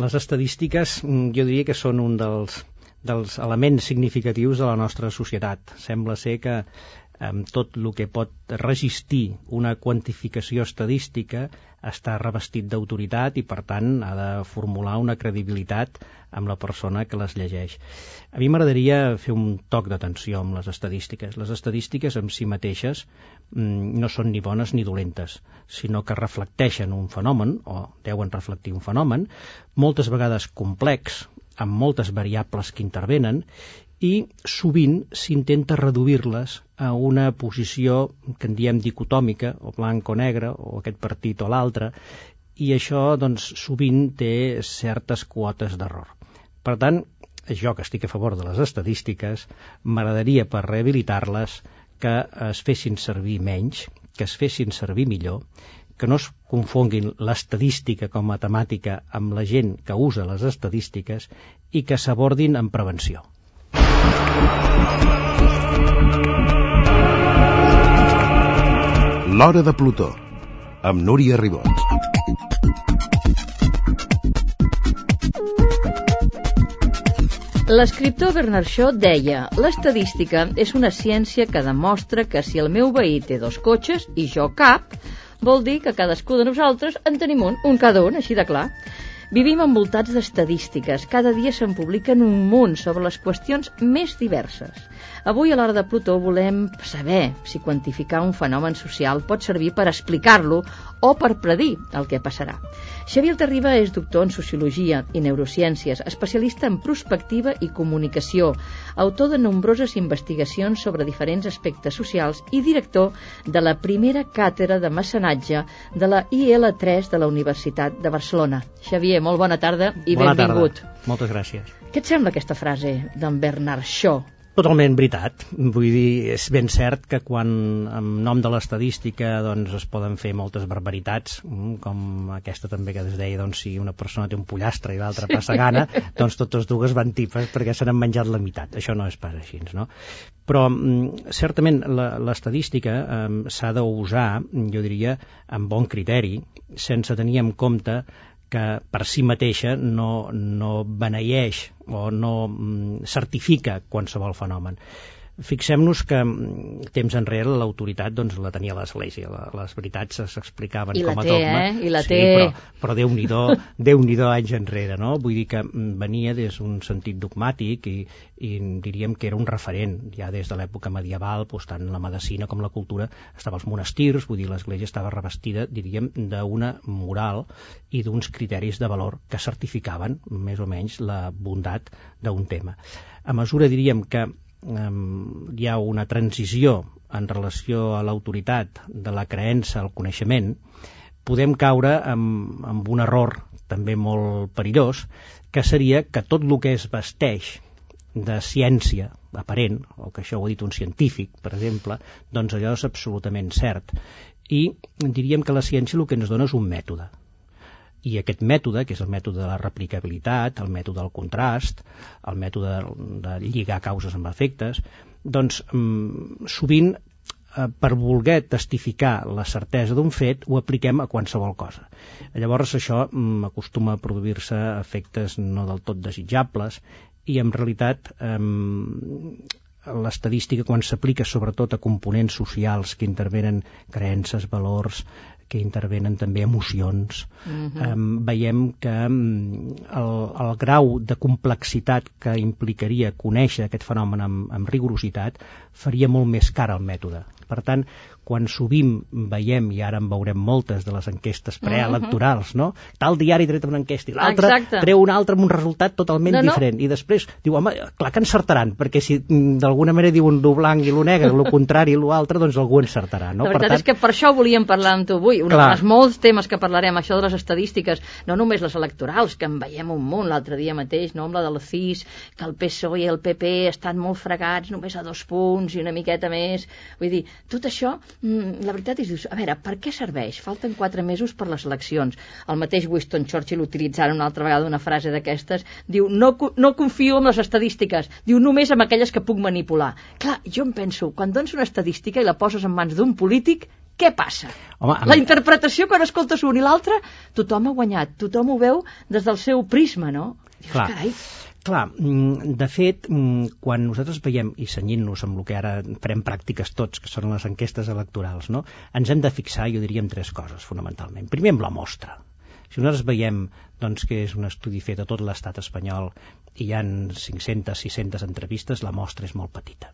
Les estadístiques mm, jo diria que són un dels, dels elements significatius de la nostra societat. Sembla ser que amb tot el que pot resistir una quantificació estadística està revestit d'autoritat i, per tant, ha de formular una credibilitat amb la persona que les llegeix. A mi m'agradaria fer un toc d'atenció amb les estadístiques. Les estadístiques en si mateixes mm, no són ni bones ni dolentes, sinó que reflecteixen un fenomen, o deuen reflectir un fenomen, moltes vegades complex, amb moltes variables que intervenen i sovint s'intenta reduir-les a una posició que en diem dicotòmica, o blanc o negre, o aquest partit o l'altre, i això doncs, sovint té certes quotes d'error. Per tant, jo que estic a favor de les estadístiques, m'agradaria per rehabilitar-les que es fessin servir menys, que es fessin servir millor, que no es confonguin l'estadística com a temàtica amb la gent que usa les estadístiques i que s'abordin en prevenció. L'Hora de Plutó, amb Núria Ribot. L'escriptor Bernard Shaw deia «L'estadística és una ciència que demostra que si el meu veí té dos cotxes i jo cap, vol dir que cadascú de nosaltres en tenim un, un cada un, així de clar. Vivim envoltats d'estadístiques. Cada dia se'n publiquen un munt sobre les qüestions més diverses. Avui a l'hora de Plutó volem saber si quantificar un fenomen social pot servir per explicar-lo o per predir el que passarà. Xavier Terriba és doctor en Sociologia i Neurociències, especialista en prospectiva i comunicació, autor de nombroses investigacions sobre diferents aspectes socials i director de la primera càtedra de mecenatge de la IL3 de la Universitat de Barcelona. Xavier, molt bona tarda i bona benvingut. Tarda. Moltes gràcies. Què et sembla aquesta frase d'en Bernard Shaw? Totalment veritat. Vull dir, és ben cert que quan en nom de l'estadística doncs, es poden fer moltes barbaritats, mm, com aquesta també que es deia, doncs, si una persona té un pollastre i l'altra passa gana, doncs totes dues van tipes perquè se n'han menjat la meitat. Això no és pas així, no? Però mm, certament l'estadística eh, s'ha d'usar, jo diria, amb bon criteri, sense tenir en compte que per si mateixa no, no beneeix o no mm, certifica qualsevol fenomen. Fixem-nos que mm, temps enrere l'autoritat doncs, la tenia l'Església, les veritats s'explicaven com a té, dogma. Eh? I la sí, té, però, però Déu-n'hi-do Déu nhi anys enrere, no? Vull dir que mm, venia des d'un sentit dogmàtic i, i diríem que era un referent, ja des de l'època medieval, doncs, tant la medicina com la cultura, estava als monestirs, vull dir, l'Església estava revestida, diríem, d'una moral i d'uns criteris de valor que certificaven més o menys la bondat d'un tema. A mesura, diríem, que hi ha una transició en relació a l'autoritat de la creença al coneixement, podem caure amb, amb un error també molt perillós, que seria que tot el que es vesteix de ciència aparent, o que això ho ha dit un científic, per exemple, doncs allò és absolutament cert. I diríem que la ciència el que ens dona és un mètode, i aquest mètode, que és el mètode de la replicabilitat, el mètode del contrast, el mètode de lligar causes amb efectes, doncs mm, sovint eh, per voler testificar la certesa d'un fet ho apliquem a qualsevol cosa. Llavors això mm, acostuma a produir-se efectes no del tot desitjables i en realitat l'estadística quan s'aplica sobretot a components socials que intervenen creences, valors, que intervenen també emocions. Uh -huh. um, veiem que um, el, el grau de complexitat que implicaria conèixer aquest fenomen amb, amb rigorositat faria molt més car el mètode. Per tant, quan sovint veiem, i ara en veurem moltes de les enquestes preelectorals, no? Tal diari tret una enquesta i l'altre treu un altre amb un resultat totalment no, no. diferent. I després diu, home, clar que encertaran, perquè si mm, d'alguna manera diuen lo blanc i lo negre, lo contrari i lo altre, doncs algú encertarà, no? La veritat per tant... és que per això volíem parlar amb tu avui. Un dels molts temes que parlarem, això de les estadístiques, no només les electorals, que en veiem un munt l'altre dia mateix, no? amb la del CIS, que el PSOE i el PP estan molt fregats només a dos punts i una miqueta més. Vull dir, tot això mm, la veritat és, dius, a veure, per què serveix? Falten quatre mesos per les eleccions. El mateix Winston Churchill utilitzant una altra vegada una frase d'aquestes, diu, no, no confio en les estadístiques, diu, només en aquelles que puc manipular. Clar, jo em penso, quan dones una estadística i la poses en mans d'un polític, què passa? Home, amb- La interpretació, quan escoltes un i l'altre, tothom ha guanyat, tothom ho veu des del seu prisma, no? Dius, Clar. carai, Clar, mm, de fet, mm, quan nosaltres veiem, i senyint-nos amb el que ara farem pràctiques tots, que són les enquestes electorals, no? ens hem de fixar, jo diria, en tres coses, fonamentalment. Primer, amb la mostra. Si nosaltres veiem doncs, que és un estudi fet a tot l'estat espanyol i hi han 500-600 entrevistes, la mostra és molt petita.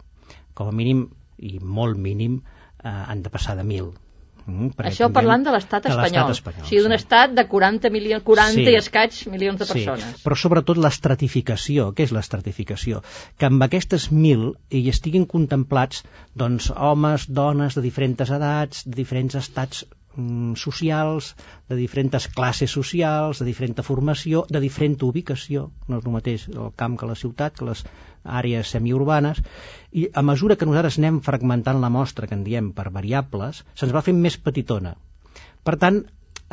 Com a mínim, i molt mínim, eh, han de passar de 1.000. Mm, això parlant de l'estat espanyol. espanyol. O sigui, d'un sí. estat de 40, milions, 40 Sí. i escaig milions de persones. Sí, però sobretot l'estratificació. Què és l'estratificació? Que amb aquestes mil hi estiguin contemplats doncs, homes, dones de diferents edats, de diferents estats mm, socials, de diferents classes socials, de diferent formació, de diferent ubicació, no és el mateix el camp que la ciutat, que les àrees semiurbanes, i a mesura que nosaltres anem fragmentant la mostra, que en diem per variables, se'ns va fent més petitona. Per tant,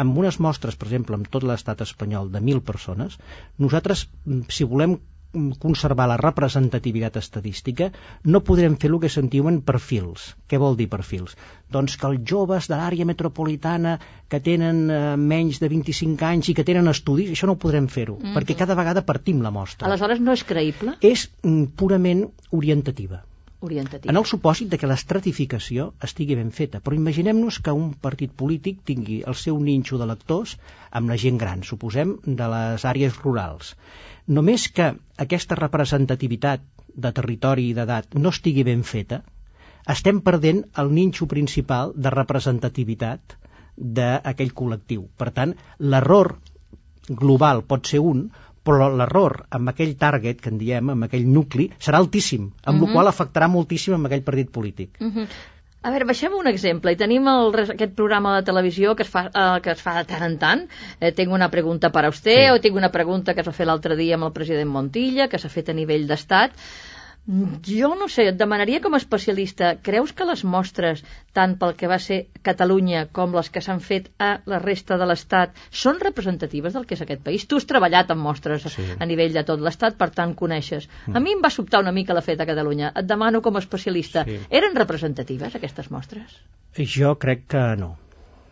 amb unes mostres, per exemple, amb tot l'estat espanyol de 1.000 persones, nosaltres, mm, si volem conservar la representativitat estadística, no podrem fer el que se'n diuen perfils. Què vol dir perfils? Doncs que els joves de l'àrea metropolitana que tenen eh, menys de 25 anys i que tenen estudis, això no ho podrem fer-ho, Mhm. perquè cada vegada partim la mostra. Aleshores, no és creïble, És mm, purament orientativa orientatiu. en el supòsit de que l'estratificació estigui ben feta. Però imaginem-nos que un partit polític tingui el seu ninxo d'electors amb la gent gran, suposem, de les àrees rurals. Només que aquesta representativitat de territori i d'edat no estigui ben feta, estem perdent el ninxo principal de representativitat d'aquell col·lectiu. Per tant, l'error global pot ser un, però l'error amb aquell target que en diem, amb aquell nucli, serà altíssim, amb Mhm. la qual afectarà moltíssim amb aquell partit polític. Uh -huh. A veure, baixem un exemple. I tenim el, aquest programa de televisió que es fa, eh, que es fa de tant en tant. Eh, tinc una pregunta per a vostè, Sí. o tinc una pregunta que es va fer l'altre dia amb el president Montilla, que s'ha fet a nivell d'estat. Mm, Jo no sé, et demanaria com a especialista, creus que les mostres, tant pel que va ser Catalunya com les que s'han fet a la resta de l'Estat, són representatives del que és aquest país? Tu has treballat amb mostres Sí. a nivell de tot l'Estat, per tant coneixes. A mi em va sobtar una mica la feta a Catalunya. Et demano com a especialista, Sí. eren representatives aquestes mostres? Jo crec que no.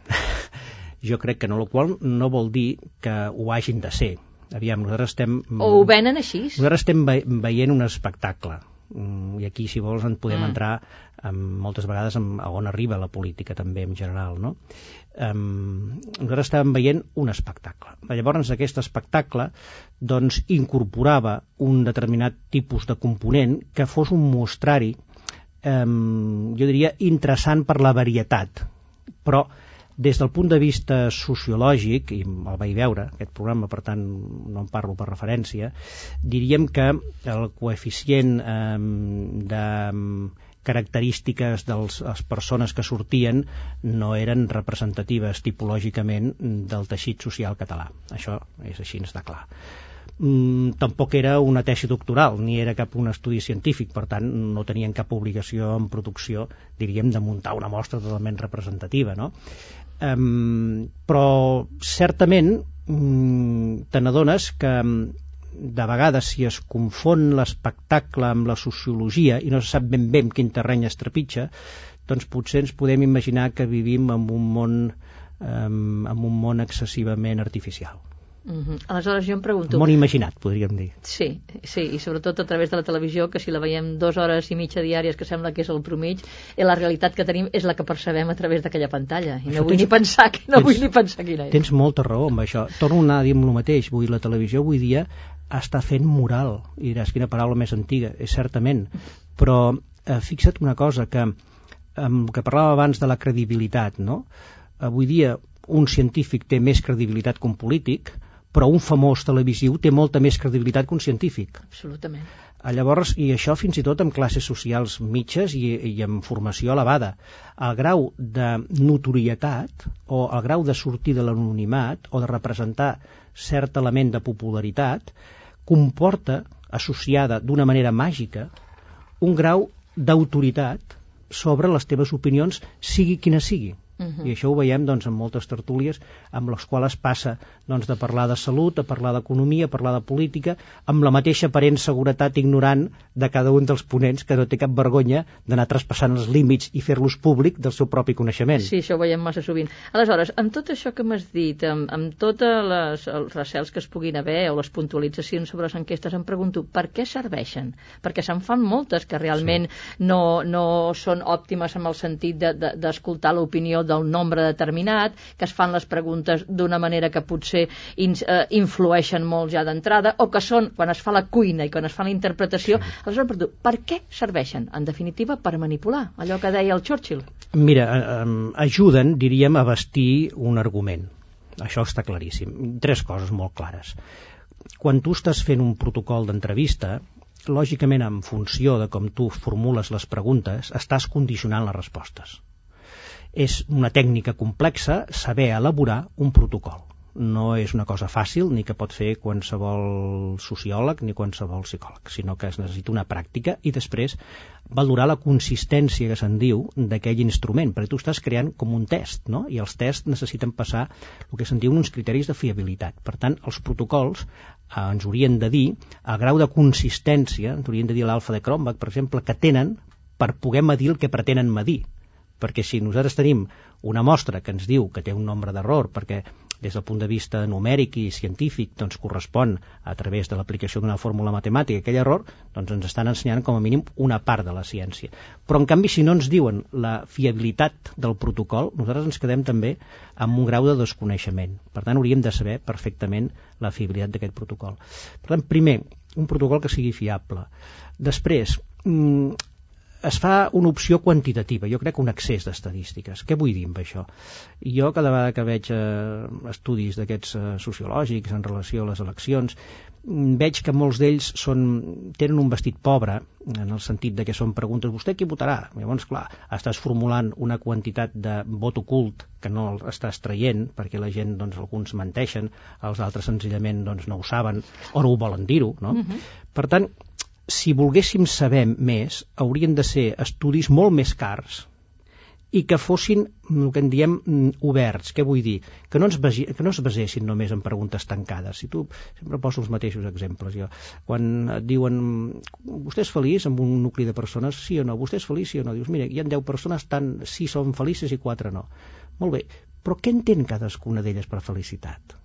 jo crec que no, el qual no vol dir que ho hagin de ser. Aviam, nosaltres estem... O ho venen així? Nosaltres estem ve veient un espectacle Mm, i aquí si vols en podem Mm. mm. entrar amb, moltes vegades amb, a on arriba la política també en general no? um, nosaltres estàvem veient un espectacle llavors aquest espectacle doncs incorporava un determinat tipus de component que fos un mostrari um, jo diria interessant per la varietat però des del punt de vista sociològic, i el vaig veure, aquest programa, per tant no en parlo per referència, diríem que el coeficient eh, de característiques de les persones que sortien no eren representatives tipològicament del teixit social català. Això és així, està clar mm, tampoc era una tesi doctoral ni era cap un estudi científic per tant no tenien cap obligació en producció diríem de muntar una mostra totalment representativa no? Um, però certament um, te n'adones que de vegades si es confon l'espectacle amb la sociologia i no se sap ben bé en quin terreny es trepitja doncs potser ens podem imaginar que vivim en un món um, en un món excessivament artificial Uh -huh. Aleshores jo em pregunto... món imaginat, podríem dir. Sí, sí, i sobretot a través de la televisió, que si la veiem dues hores i mitja diàries, que sembla que és el promig, i la realitat que tenim és la que percebem a través d'aquella pantalla. I Això no vull tens- ni pensar, que, no tens- vull ni pensar quina és. Tens molta raó amb això. Torno a anar a dir el mateix. Vull la televisió avui dia està fent moral. I diràs, quina paraula més antiga. És certament. Però eh, fixa't una cosa, que amb el que parlava abans de la credibilitat, no? Avui dia un científic té més credibilitat que un polític, però un famós televisiu té molta més credibilitat que un científic. Absolutament. Llavors, i això fins i tot amb classes socials mitges i, i amb formació elevada. El grau de notorietat o el grau de sortir de l'anonimat o de representar cert element de popularitat comporta, associada d'una manera màgica, un grau d'autoritat sobre les teves opinions, sigui quina sigui. Uh -huh. I això ho veiem doncs, en moltes tertúlies amb les quals passa doncs, de parlar de salut, a parlar d'economia, a parlar de política, amb la mateixa aparent seguretat ignorant de cada un dels ponents que no té cap vergonya d'anar traspassant els límits i fer-los públic del seu propi coneixement. Sí, això ho veiem massa sovint. Aleshores, amb tot això que m'has dit, amb, amb tots els recels que es puguin haver o les puntualitzacions sobre les enquestes, em pregunto per què serveixen? Perquè se'n fan moltes que realment sí. no, no són òptimes en el sentit d'escoltar de, de, l'opinió del nombre determinat, que es fan les preguntes d'una manera que potser in, eh, influeixen molt ja d'entrada, o que són, quan es fa la cuina i quan es fa la interpretació, sí. aleshores, per, per què serveixen? En definitiva, per manipular, allò que deia el Churchill. Mira, eh, ajuden, diríem, a vestir un argument. Això està claríssim. Tres coses molt clares. Quan tu estàs fent un protocol d'entrevista, lògicament en funció de com tu formules les preguntes, estàs condicionant les respostes. És una tècnica complexa saber elaborar un protocol. No és una cosa fàcil ni que pot fer qualsevol sociòleg ni qualsevol psicòleg, sinó que es necessita una pràctica i després valorar la consistència que se'n diu d'aquell instrument, perquè tu estàs creant com un test, no? i els tests necessiten passar el que se'n diu uns criteris de fiabilitat. Per tant, els protocols eh, ens haurien de dir el grau de consistència, ens haurien de dir l'alfa de Cronbach, per exemple, que tenen per poder medir el que pretenen medir perquè si nosaltres tenim una mostra que ens diu que té un nombre d'error, perquè des del punt de vista numèric i científic doncs correspon a través de l'aplicació d'una fórmula matemàtica aquell error, doncs ens estan ensenyant com a mínim una part de la ciència. Però en canvi si no ens diuen la fiabilitat del protocol, nosaltres ens quedem també amb un grau de desconeixement. Per tant, hauríem de saber perfectament la fiabilitat d'aquest protocol. Per tant, primer, un protocol que sigui fiable. Després, mm, es fa una opció quantitativa, jo crec un excés d'estadístiques. Què vull dir amb això? Jo cada vegada que veig eh, estudis d'aquests eh, sociològics en relació a les eleccions, mm, veig que molts d'ells tenen un vestit pobre, en el sentit de que són preguntes, vostè qui votarà? Llavors, clar, estàs formulant una quantitat de vot ocult que no estàs traient, perquè la gent, doncs, alguns menteixen, els altres senzillament doncs, no ho saben, o no ho volen dir-ho, no? Uh mhm. -huh. Per tant, si volguéssim saber més, haurien de ser estudis molt més cars i que fossin, el que en diem, mm, oberts. Què vull dir? Que no, ens basi, que no es basessin només en preguntes tancades. Si tu sempre poso els mateixos exemples. Jo. Quan et diuen, vostè és feliç amb un nucli de persones, sí o no? Vostè és feliç, sí o no? Dius, mira, hi ha 10 persones, tant sí són felices i 4 no. Molt bé, però què entén cadascuna d'elles per felicitat?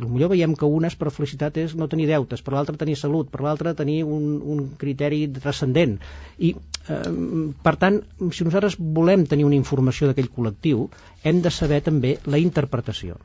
Perquè potser veiem que unes per felicitat és no tenir deutes, per l'altra tenir salut, per l'altra tenir un, un criteri transcendent. I, eh, per tant, si nosaltres volem tenir una informació d'aquell col·lectiu, hem de saber també la interpretació.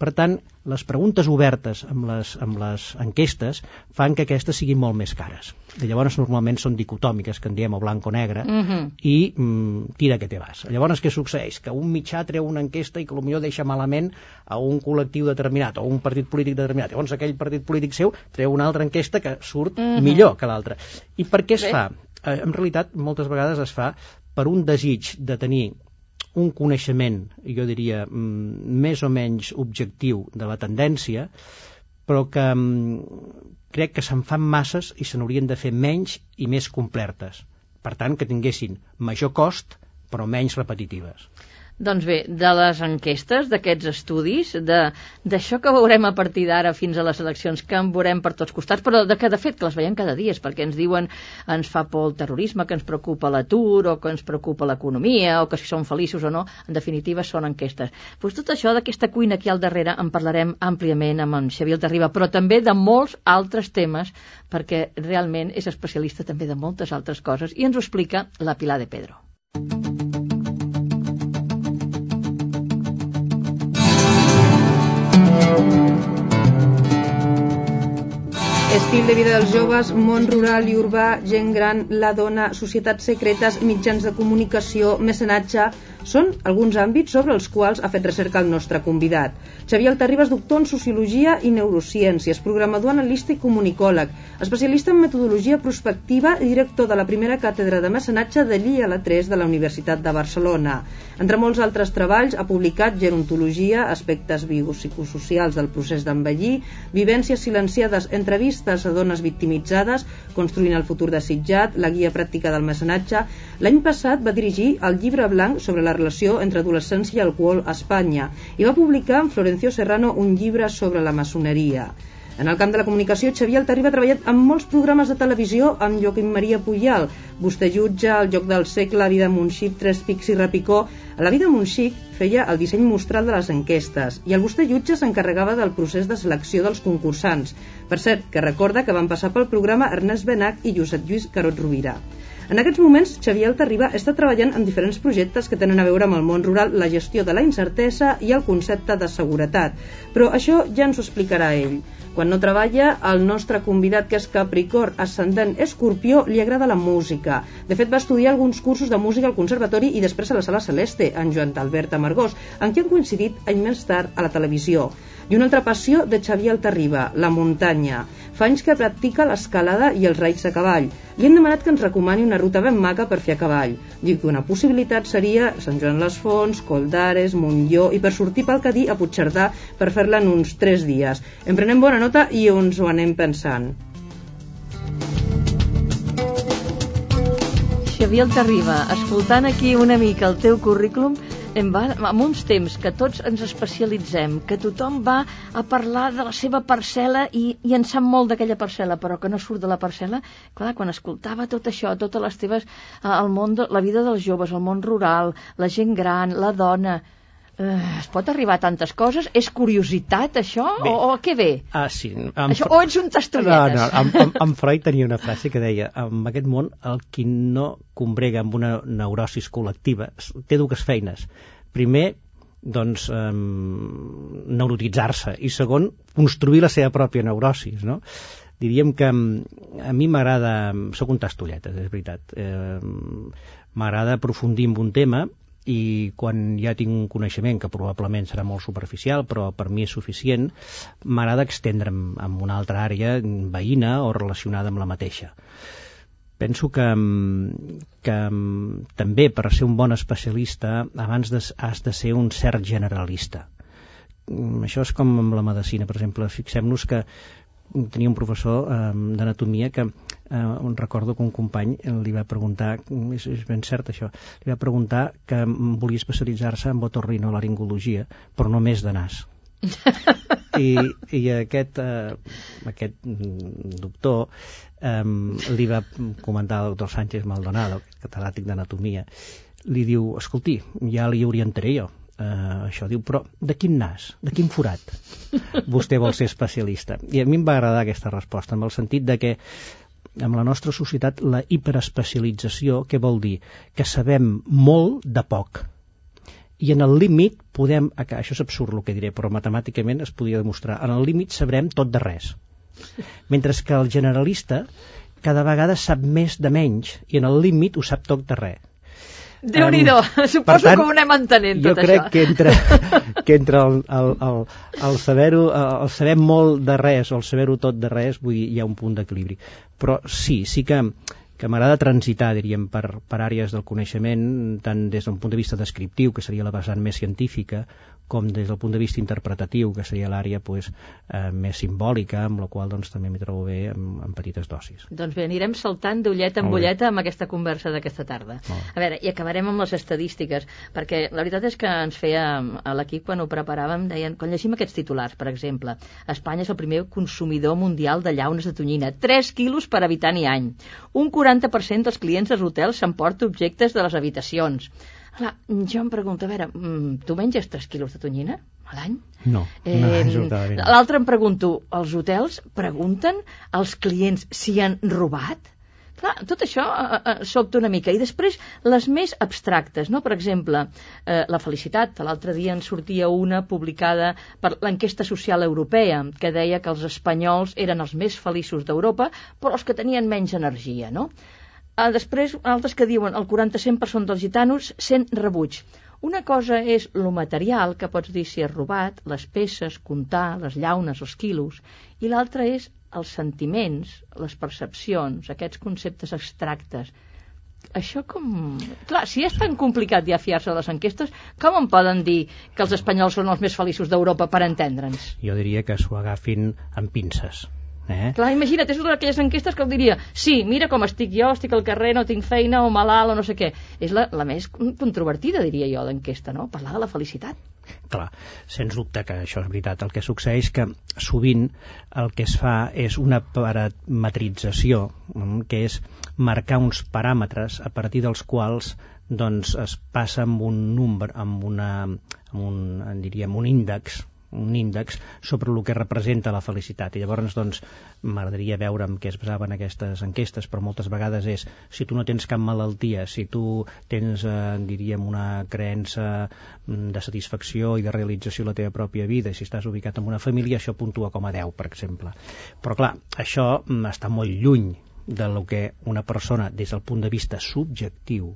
Per tant, les preguntes obertes amb les, amb les enquestes fan que aquestes siguin molt més cares. I llavors normalment són dicotòmiques, que en diem o blanc o negre, uh mhm. -huh. i mm, tira que te vas. Llavors què succeeix? Que un mitjà treu una enquesta i que potser deixa malament a un col·lectiu determinat o un partit polític determinat. Llavors aquell partit polític seu treu una altra enquesta que surt uh mhm. -huh. millor que l'altra. I per què es Bé. fa? Eh, en realitat, moltes vegades es fa per un desig de tenir un coneixement, jo diria, mm, més o menys objectiu de la tendència, però que mm, crec que se'n fan masses i se n'haurien de fer menys i més complertes. Per tant, que tinguessin major cost, però menys repetitives. Doncs bé, de les enquestes, d'aquests estudis, d'això que veurem a partir d'ara fins a les eleccions, que en veurem per tots costats, però de que de fet que les veiem cada dia, perquè ens diuen ens fa por el terrorisme, que ens preocupa l'atur, o que ens preocupa l'economia, o que si som feliços o no, en definitiva són enquestes. Pues tot això d'aquesta cuina aquí al darrere en parlarem àmpliament amb en Xavier Terriba, però també de molts altres temes, perquè realment és especialista també de moltes altres coses, i ens ho explica la Pilar de Pedro. Estil de vida dels joves, món rural i urbà, gent gran, la dona, societats secretes, mitjans de comunicació, mecenatge, són alguns àmbits sobre els quals ha fet recerca el nostre convidat. Xavier Altarriba és doctor en Sociologia i Neurociències, programador analista i comunicòleg, especialista en metodologia prospectiva i director de la primera càtedra de mecenatge de l'IA 3 de la Universitat de Barcelona. Entre molts altres treballs ha publicat gerontologia, aspectes biopsicosocials del procés d'envellir, vivències silenciades, entrevistes a dones victimitzades, construint el futur desitjat, la guia pràctica del mecenatge, L'any passat va dirigir el llibre blanc sobre la relació entre adolescència i alcohol a Espanya i va publicar amb Florencio Serrano un llibre sobre la maçoneria. En el camp de la comunicació, Xavier Altarriba ha treballat en molts programes de televisió amb Joaquim Maria Puyal, Vostè jutge, El joc del segle, Vida Montxic, Tres pics i Repicó. A la Vida Montxic feia el disseny mostral de les enquestes i el Vostè jutge s'encarregava del procés de selecció dels concursants. Per cert, que recorda que van passar pel programa Ernest Benac i Josep Lluís Carot Rovira. En aquests moments, Xavier Altarriba està treballant en diferents projectes que tenen a veure amb el món rural, la gestió de la incertesa i el concepte de seguretat. Però això ja ens ho explicarà ell. Quan no treballa, el nostre convidat, que és Capricorn, ascendent Escorpió, li agrada la música. De fet, va estudiar alguns cursos de música al Conservatori i després a la Sala Celeste, en Joan Talbert Amargós, en qui han coincidit any més tard a la televisió. I una altra passió de Xavier Altarriba, la muntanya. Fa anys que practica l'escalada i els raids a cavall. Li hem demanat que ens recomani una ruta ben maca per fer a cavall. Diu que una possibilitat seria Sant Joan les Fonts, Coldares, Montlló i per sortir pel Cadí a Puigcerdà per fer-la en uns 3 dies. En prenem bona nota i ens ho anem pensant. Xavier Altarriba, escoltant aquí una mica el teu currículum, en va, en uns temps que tots ens especialitzem, que tothom va a parlar de la seva parcel·la i, i en sap molt d'aquella parcel·la, però que no surt de la parcel·la, clar, quan escoltava tot això, totes les teves, eh, el món, de, la vida dels joves, el món rural, la gent gran, la dona, es pot arribar a tantes coses? És curiositat, això? Bé. O, o què ve? Ah, sí. Amb... Això, o ets un No, tastolletes? no, en, en, en Freud tenia una frase que deia en aquest món el qui no combrega amb una neurosis col·lectiva té dues feines. Primer, doncs, eh, neurotitzar-se i segon, construir la seva pròpia neurosis, no? Diríem que a mi m'agrada, sóc un tastolletes, és veritat, eh, m'agrada aprofundir en un tema i quan ja tinc un coneixement que probablement serà molt superficial però per mi és suficient m'agrada extendre'm en una altra àrea veïna o relacionada amb la mateixa. Penso que, que també per ser un bon especialista abans de, has de ser un cert generalista. Això és com amb la medicina per exemple, fixem-nos que tenia un professor eh, d'anatomia que eh, recordo que un company li va preguntar, és, és ben cert això, li va preguntar que volia especialitzar-se en otorrinolaringologia, però només de nas. I, i aquest, eh, aquest doctor eh, li va comentar al doctor Sánchez Maldonado, catedràtic d'anatomia, li diu, escolti, ja li orientaré jo, eh, això diu, però de quin nas, de quin forat vostè vol ser especialista? I a mi em va agradar aquesta resposta, en el sentit de que amb la nostra societat la hiperespecialització, què vol dir? Que sabem molt de poc. I en el límit podem, això és absurd el que diré, però matemàticament es podria demostrar, en el límit sabrem tot de res. Mentre que el generalista cada vegada sap més de menys i en el límit ho sap tot de res Déu-n'hi-do, per suposo tant, que ho anem entenent jo tot crec això. que entre, que entre el, el, el, el saber-ho, el saber molt de res o el saber-ho tot de res, vull dir, hi ha un punt d'equilibri. Però sí, sí que, que m'agrada transitar, diríem, per, per àrees del coneixement, tant des d'un punt de vista descriptiu, que seria la vessant més científica, com des del punt de vista interpretatiu, que seria l'àrea pues, eh, més simbòlica, amb la qual doncs, també m'hi trobo bé en, en petites dosis. Doncs bé, anirem saltant d'ulleta en bulleta amb aquesta conversa d'aquesta tarda. A veure, i acabarem amb les estadístiques, perquè la veritat és que ens feia a l'equip quan ho preparàvem, deien, quan llegim aquests titulars, per exemple, Espanya és el primer consumidor mundial de llaunes de tonyina, 3 quilos per habitant i any. Un 40% dels clients dels hotels s'emporta objectes de les habitacions. Clar, jo em pregunto, a veure, mm, tu menges 3 quilos de tonyina a l'any? No, no, absolutament no. L'altre em pregunto, els hotels pregunten als clients si han robat? Clar, tot això eh, eh, sobta una mica. I després les més abstractes, no? Per exemple, eh, la felicitat. L'altre dia en sortia una publicada per l'enquesta social europea que deia que els espanyols eren els més feliços d'Europa, però els que tenien menys energia, no? Ah, després, altres que diuen el 45% dels gitanos sent rebuig. Una cosa és lo material, que pots dir si és robat, les peces, comptar, les llaunes, els quilos, i l'altra és els sentiments, les percepcions, aquests conceptes abstractes. Això com... Clar, si és tan complicat ja fiar-se de les enquestes, com em poden dir que els espanyols són els més feliços d'Europa per entendre'ns? Jo diria que s'ho agafin amb pinces. Eh? Clar, imagina't, és una d'aquelles enquestes que diria sí, mira com estic jo, estic al carrer, no tinc feina o malalt o no sé què. És la, la més controvertida, diria jo, d'enquesta, no? Parlar de la felicitat. Clar, sens dubte que això és veritat. El que succeeix que sovint el que es fa és una parametrització, mm, que és marcar uns paràmetres a partir dels quals doncs es passa amb un número, amb, una, amb un, diríem, un índex un índex sobre el que representa la felicitat. I llavors doncs m'agradaria veure en què es basaven aquestes enquestes però moltes vegades és si tu no tens cap malaltia si tu tens eh, diríem una creença mm, de satisfacció i de realització a la teva pròpia vida si estàs ubicat en una família això puntua com a 10 per exemple. Però clar, això mm, està molt lluny de lo que una persona des del punt de vista subjectiu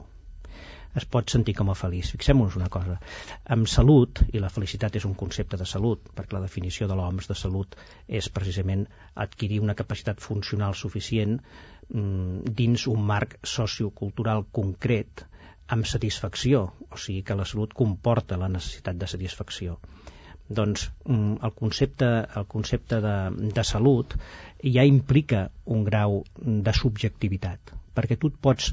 es pot sentir com a feliç. Fixem-nos una cosa. Amb salut, i la felicitat és un concepte de salut, perquè la definició de l'OMS de salut és precisament adquirir una capacitat funcional suficient mm, dins un marc sociocultural concret amb satisfacció, o sigui que la salut comporta la necessitat de satisfacció doncs mm, el concepte, el concepte de, de salut ja implica un grau de subjectivitat perquè tu et pots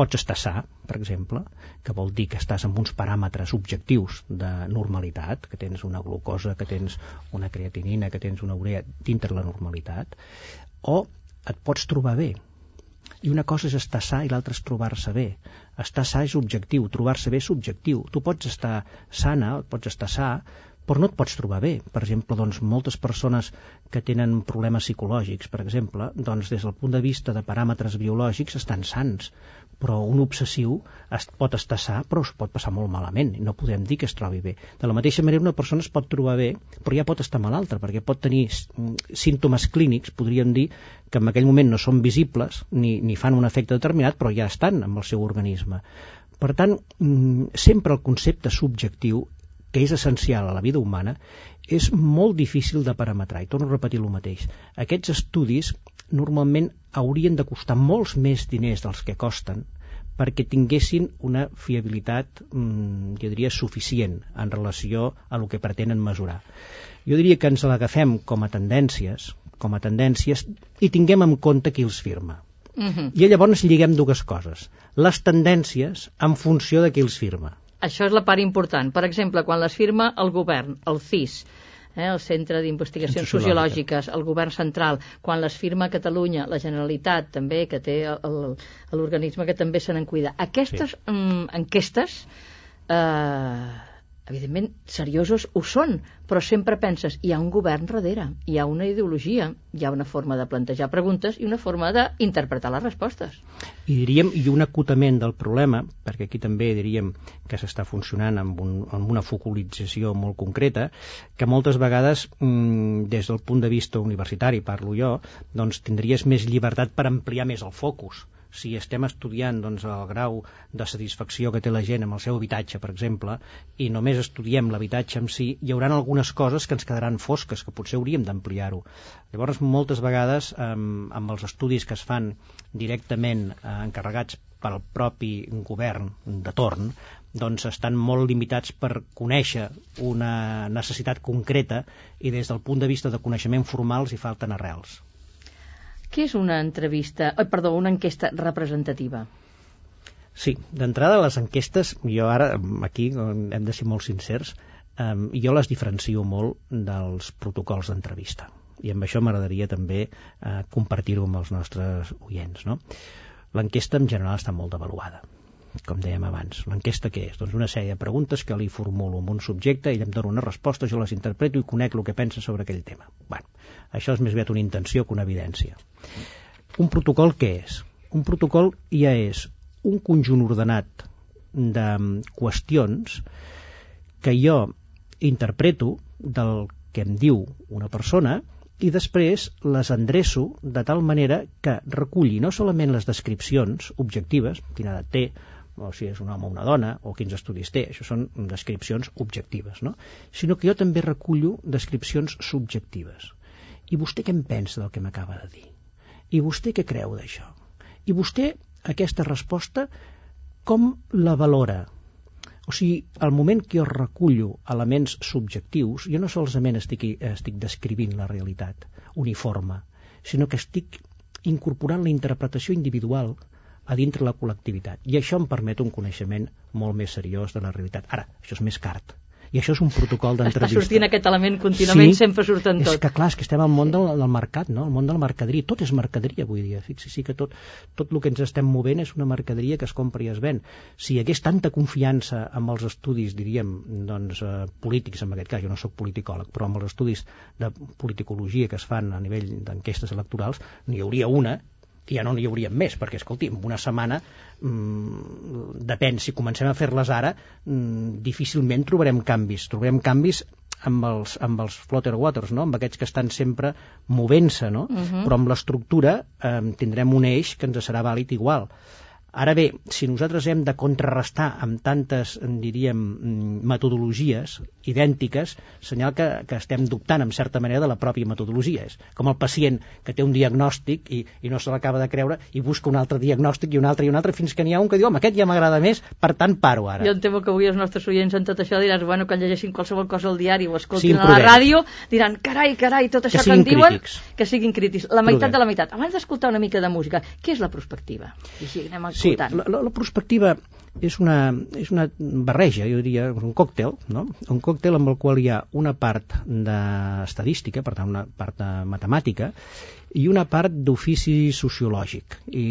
Pots estar sa, per exemple, que vol dir que estàs amb uns paràmetres objectius de normalitat, que tens una glucosa, que tens una creatinina, que tens una urea dintre la normalitat, o et pots trobar bé. I una cosa és estar sa i l'altra és trobar-se bé. Estar sa és objectiu, trobar-se bé és subjectiu. Tu pots estar sana, pots estar sa, però no et pots trobar bé. Per exemple, doncs, moltes persones que tenen problemes psicològics, per exemple, doncs, des del punt de vista de paràmetres biològics estan sants, però un obsessiu es pot estar sa, però es pot passar molt malament, no podem dir que es trobi bé. De la mateixa manera, una persona es pot trobar bé, però ja pot estar malalta, perquè pot tenir símptomes clínics, podríem dir, que en aquell moment no són visibles, ni, ni fan un efecte determinat, però ja estan amb el seu organisme. Per tant, mm, sempre el concepte subjectiu que és essencial a la vida humana, és molt difícil de parametrar, i torno a repetir el mateix. Aquests estudis normalment haurien de costar molts més diners dels que costen perquè tinguessin una fiabilitat, mm, jo diria, suficient en relació a el que pretenen mesurar. Jo diria que ens l'agafem com a tendències, com a tendències, i tinguem en compte qui els firma. Uh mhm. -huh. I llavors lliguem dues coses. Les tendències en funció de qui els firma. Això és la part important. Per exemple, quan les firma el govern, el CIS, eh, el Centre d'Investigacions Sociològiques, el govern central, quan les firma Catalunya, la Generalitat també, que té l'organisme que també se n'en cuida. Aquestes sí. mm, enquestes eh, evidentment, seriosos ho són, però sempre penses, hi ha un govern darrere, hi ha una ideologia, hi ha una forma de plantejar preguntes i una forma d'interpretar les respostes. I diríem, i un acotament del problema, perquè aquí també diríem que s'està funcionant amb, un, amb una focalització molt concreta, que moltes vegades, mmm, des del punt de vista universitari, parlo jo, doncs tindries més llibertat per ampliar més el focus si estem estudiant doncs, el grau de satisfacció que té la gent amb el seu habitatge, per exemple, i només estudiem l'habitatge en si, hi haurà algunes coses que ens quedaran fosques, que potser hauríem d'ampliar-ho. Llavors, moltes vegades, amb, amb els estudis que es fan directament eh, encarregats pel propi govern de torn, doncs estan molt limitats per conèixer una necessitat concreta i des del punt de vista de coneixement formal hi falten arrels. Què és una entrevista, oh, perdó, una enquesta representativa? Sí, d'entrada les enquestes, jo ara aquí hem de ser molt sincers, eh, jo les diferencio molt dels protocols d'entrevista i amb això m'agradaria també eh, compartir-ho amb els nostres oients. No? L'enquesta en general està molt devaluada com dèiem abans. L'enquesta què és? Doncs una sèrie de preguntes que li formulo amb un subjecte, ell em dona una resposta, jo les interpreto i conec el que pensa sobre aquell tema. Bueno, això és més aviat una intenció que una evidència. Un protocol què és? Un protocol ja és un conjunt ordenat de qüestions que jo interpreto del que em diu una persona i després les endreço de tal manera que reculli no solament les descripcions objectives, quina edat té, o si és un home o una dona, o quins estudis té, això són descripcions objectives, no? sinó que jo també recullo descripcions subjectives. I vostè què en pensa del que m'acaba de dir? I vostè què creu d'això? I vostè, aquesta resposta, com la valora? O sigui, al moment que jo recullo elements subjectius, jo no solament estic, estic descrivint la realitat uniforme, sinó que estic incorporant la interpretació individual a dintre la col·lectivitat. I això em permet un coneixement molt més seriós de la realitat. Ara, això és més cart i això és un protocol d'entrevista. Està sortint aquest element contínuament, sí, sempre surten tot. És que clar, és que estem al món del, del mercat, no? el món de la mercaderia, tot és mercaderia avui dia, fixi sí que tot, tot el que ens estem movent és una mercaderia que es compra i es ven. Si hi hagués tanta confiança amb els estudis, diríem, doncs, eh, polítics, en aquest cas, jo no sóc politicòleg, però amb els estudis de politicologia que es fan a nivell d'enquestes electorals, n'hi hauria una que ja no n'hi hauríem més, perquè, escolti, en una setmana, mmm, depèn, si comencem a fer-les ara, mmm, difícilment trobarem canvis. Trobarem canvis amb els, amb els floater waters, no? amb aquests que estan sempre movent-se, no? Uh -huh. però amb l'estructura eh, tindrem un eix que ens serà vàlid igual. Ara bé, si nosaltres hem de contrarrestar amb tantes, diríem, mm, metodologies idèntiques, senyal que, que estem dubtant, en certa manera, de la pròpia metodologia. És com el pacient que té un diagnòstic i, i no se l'acaba de creure i busca un altre diagnòstic i un altre i un altre fins que n'hi ha un que diu, home, aquest ja m'agrada més, per tant paro ara. Jo em temo que avui els nostres oients en tot això diran, bueno, quan llegeixin qualsevol cosa al diari o escoltin Siguin a la prudents. ràdio, diran, carai, carai, tot això que, siguin en diuen, crítics. que siguin crítics. La meitat Prudent. de la meitat. Abans d'escoltar una mica de música, què és la prospectiva? I així anem Sí, la, la, la prospectiva és una, és una barreja, jo diria, un còctel, no? un còctel amb el qual hi ha una part d'estadística, per tant una part de matemàtica, i una part d'ofici sociològic. I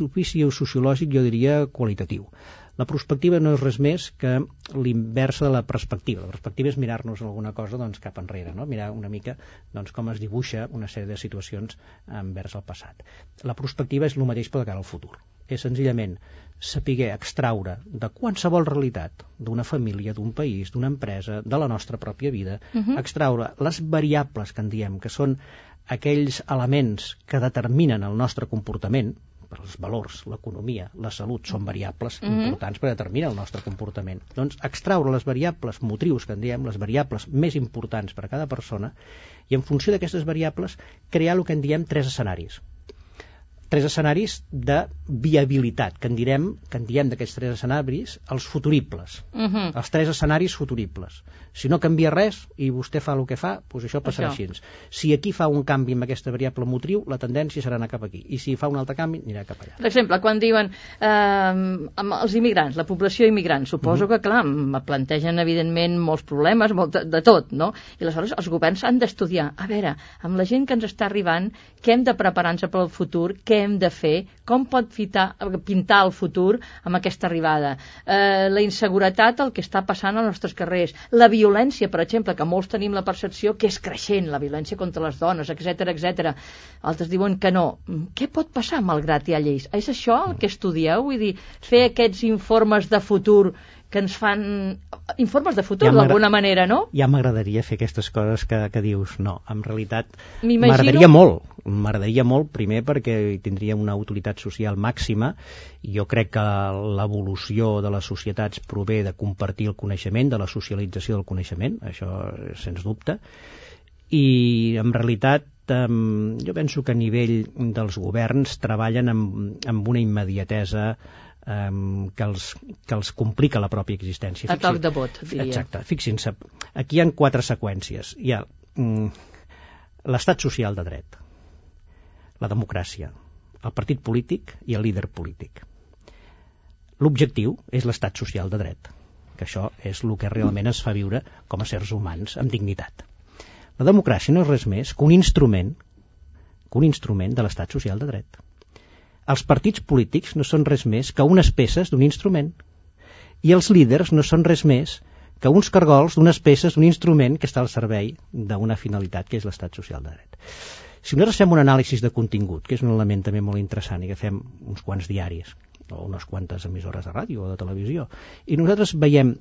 l'ofici sociològic jo diria qualitatiu. La prospectiva no és res més que l'inversa de la perspectiva. La perspectiva és mirar-nos alguna cosa doncs, cap enrere, no? mirar una mica doncs, com es dibuixa una sèrie de situacions envers el passat. La prospectiva és el mateix però de cara al futur. És senzillament saber extraure de qualsevol realitat, d'una família, d'un país, d'una empresa, de la nostra pròpia vida, Mhm. extraure les variables que en diem, que són aquells elements que determinen el nostre comportament, els valors, l'economia, la salut són variables Mhm. importants per determinar el nostre comportament. Doncs extraure les variables motrius que en diem, les variables més importants per a cada persona, i en funció d'aquestes variables crear el que en diem tres escenaris tres escenaris de viabilitat, que en direm, que en diem d'aquests tres escenaris, els futuribles. Uh -huh. Els tres escenaris futuribles. Si no canvia res i vostè fa el que fa, doncs això passarà Això. així. Si aquí fa un canvi amb aquesta variable motriu, la tendència serà anar cap aquí. I si fa un altre canvi, anirà cap allà. Per exemple, quan diuen eh, amb els immigrants, la població immigrant, suposo que, clar, plantegen, evidentment, molts problemes, molt de, de tot, no? I aleshores els governs han d'estudiar, a veure, amb la gent que ens està arribant, què hem de preparar-nos per al futur, què hem de fer, com pot fitar, pintar el futur amb aquesta arribada. Eh, la inseguretat, el que està passant als nostres carrers, la violència, per exemple, que molts tenim la percepció que és creixent, la violència contra les dones, etc etc. Altres diuen que no. Mm, Què pot passar malgrat hi ha lleis? És això el que estudieu? Vull dir, fer aquests informes de futur que ens fan... Informes de futur, Ja d'alguna manera, no? Ja m'agradaria fer aquestes coses que, que dius. No, en realitat m'agradaria molt. M'agradaria molt, primer, perquè tindria una utilitat social màxima. Jo crec que l'evolució de les societats prové de compartir el coneixement, de la socialització del coneixement, això sens dubte. I, en realitat, jo penso que a nivell dels governs treballen amb, amb una immediatesa que, els, que els complica la pròpia existència. A toc de vot, diria. Exacte, fixin-se, aquí hi ha quatre seqüències. Hi ha mm, l'estat social de dret, la democràcia, el partit polític i el líder polític. L'objectiu és l'estat social de dret, que això és el que realment es fa viure com a sers humans amb dignitat. La democràcia no és res més que un instrument que un instrument de l'estat social de dret. Els partits polítics no són res més que unes peces d'un instrument i els líders no són res més que uns cargols d'unes peces d'un instrument que està al servei d'una finalitat que és l'estat social de dret. Si nosaltres fem un anàlisi de contingut, que és un element també molt interessant i que fem uns quants diaris o unes quantes emissores de ràdio o de televisió, i nosaltres veiem,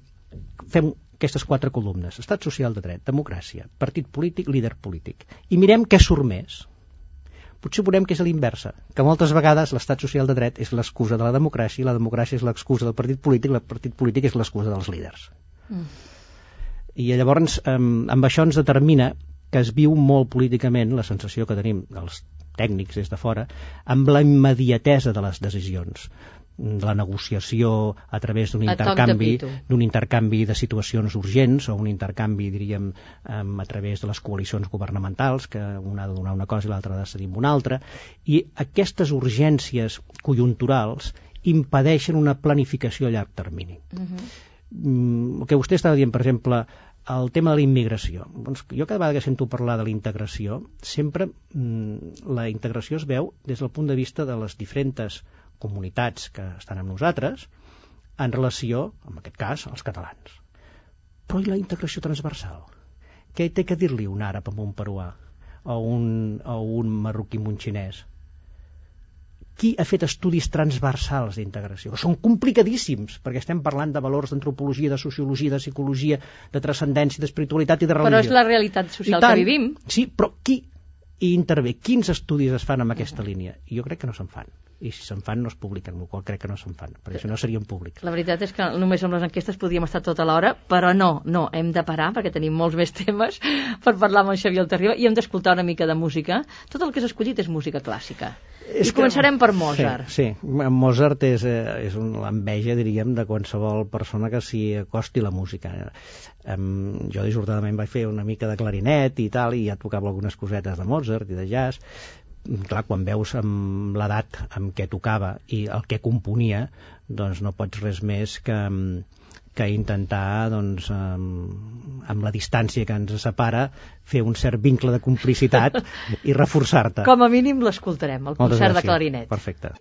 fem aquestes quatre columnes, estat social de dret, democràcia, partit polític, líder polític, i mirem què surt més. Potser veurem que és a l'inversa, que moltes vegades l'estat social de dret és l'excusa de la democràcia i la democràcia és l'excusa del partit polític i el partit polític és l'excusa dels líders. Mm. I llavors amb, amb això ens determina que es viu molt políticament la sensació que tenim els tècnics des de fora amb la immediatesa de les decisions de la negociació a través d'un intercanvi d'un intercanvi de situacions urgents o un intercanvi, diríem, em, a través de les coalicions governamentals, que una ha de donar una cosa i l'altra ha de cedir amb una altra, i aquestes urgències conjunturals impedeixen una planificació a llarg termini. Mm, el que vostè estava dient, per exemple, el tema de la immigració. Doncs jo cada vegada que sento parlar de la integració, sempre mm, la integració es veu des del punt de vista de les diferents comunitats que estan amb nosaltres en relació, en aquest cas, als catalans. Però i la integració transversal? Què té que dir-li un àrab amb un peruà? O un, o un marroquí amb un xinès? qui ha fet estudis transversals d'integració? Són complicadíssims, perquè estem parlant de valors d'antropologia, de sociologia, de psicologia, de transcendència, d'espiritualitat i de religió. Però és la realitat social tant, que vivim. Sí, però qui hi intervé? Quins estudis es fan amb aquesta línia? Jo crec que no se'n fan. I si se'n fan no es publiquen, la qual crec que no se'n fan, perquè això no serien públics. La veritat és que només amb les enquestes podíem estar tota l'hora, però no, no, hem de parar perquè tenim molts més temes per parlar amb en Xavier Altarriba i hem d'escoltar una mica de música. Tot el que has escollit és música clàssica. És I que- començarem per Mozart. Sí, sí. Mozart és, eh, és l'enveja, diríem, de qualsevol persona que s'hi acosti la música. Em, jo dissortadament vaig fer una mica de clarinet i tal, i ja tocava algunes cosetes de Mozart i de jazz. Clar, quan veus amb l'edat amb què tocava i el que componia, doncs no pots res més que, que intentar doncs, amb, amb la distància que ens separa fer un cert vincle de complicitat i reforçar-te. Com a mínim l'escoltarem, el Moltes concert de clarinet. Perfecte.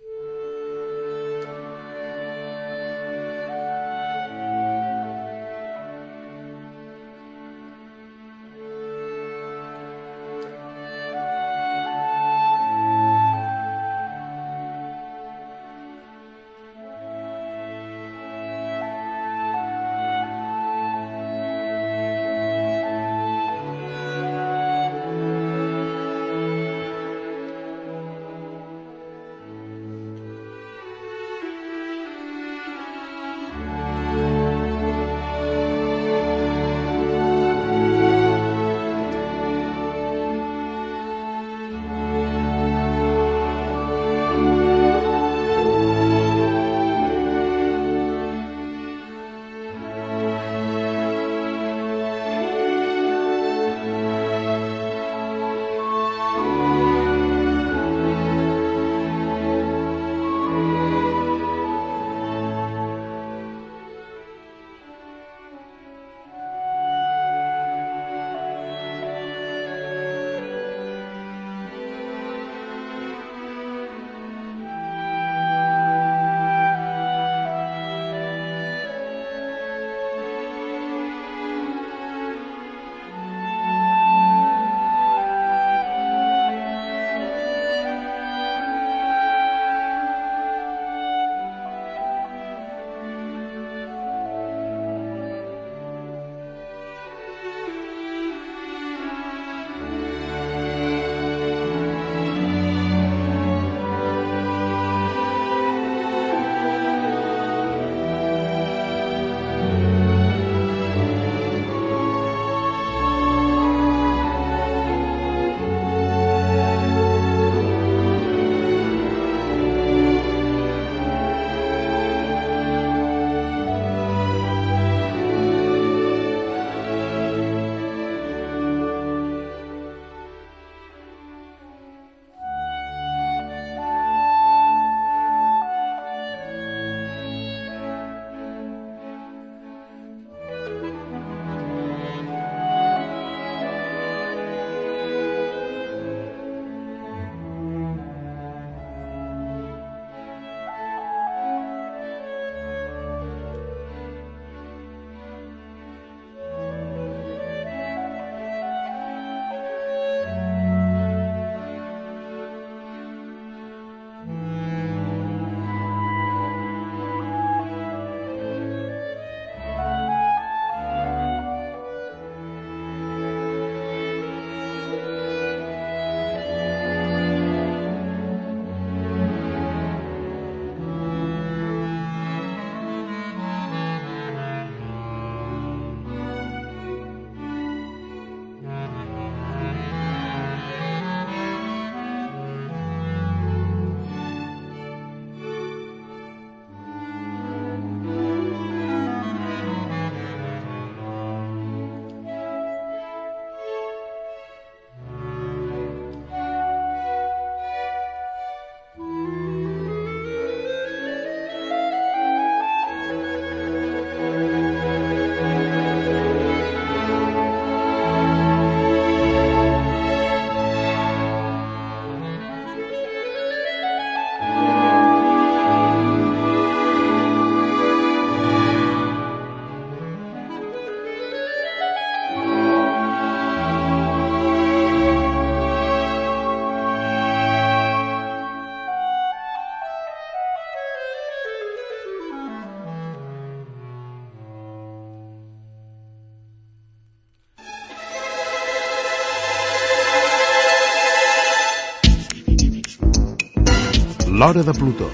L'Hora de Plutó,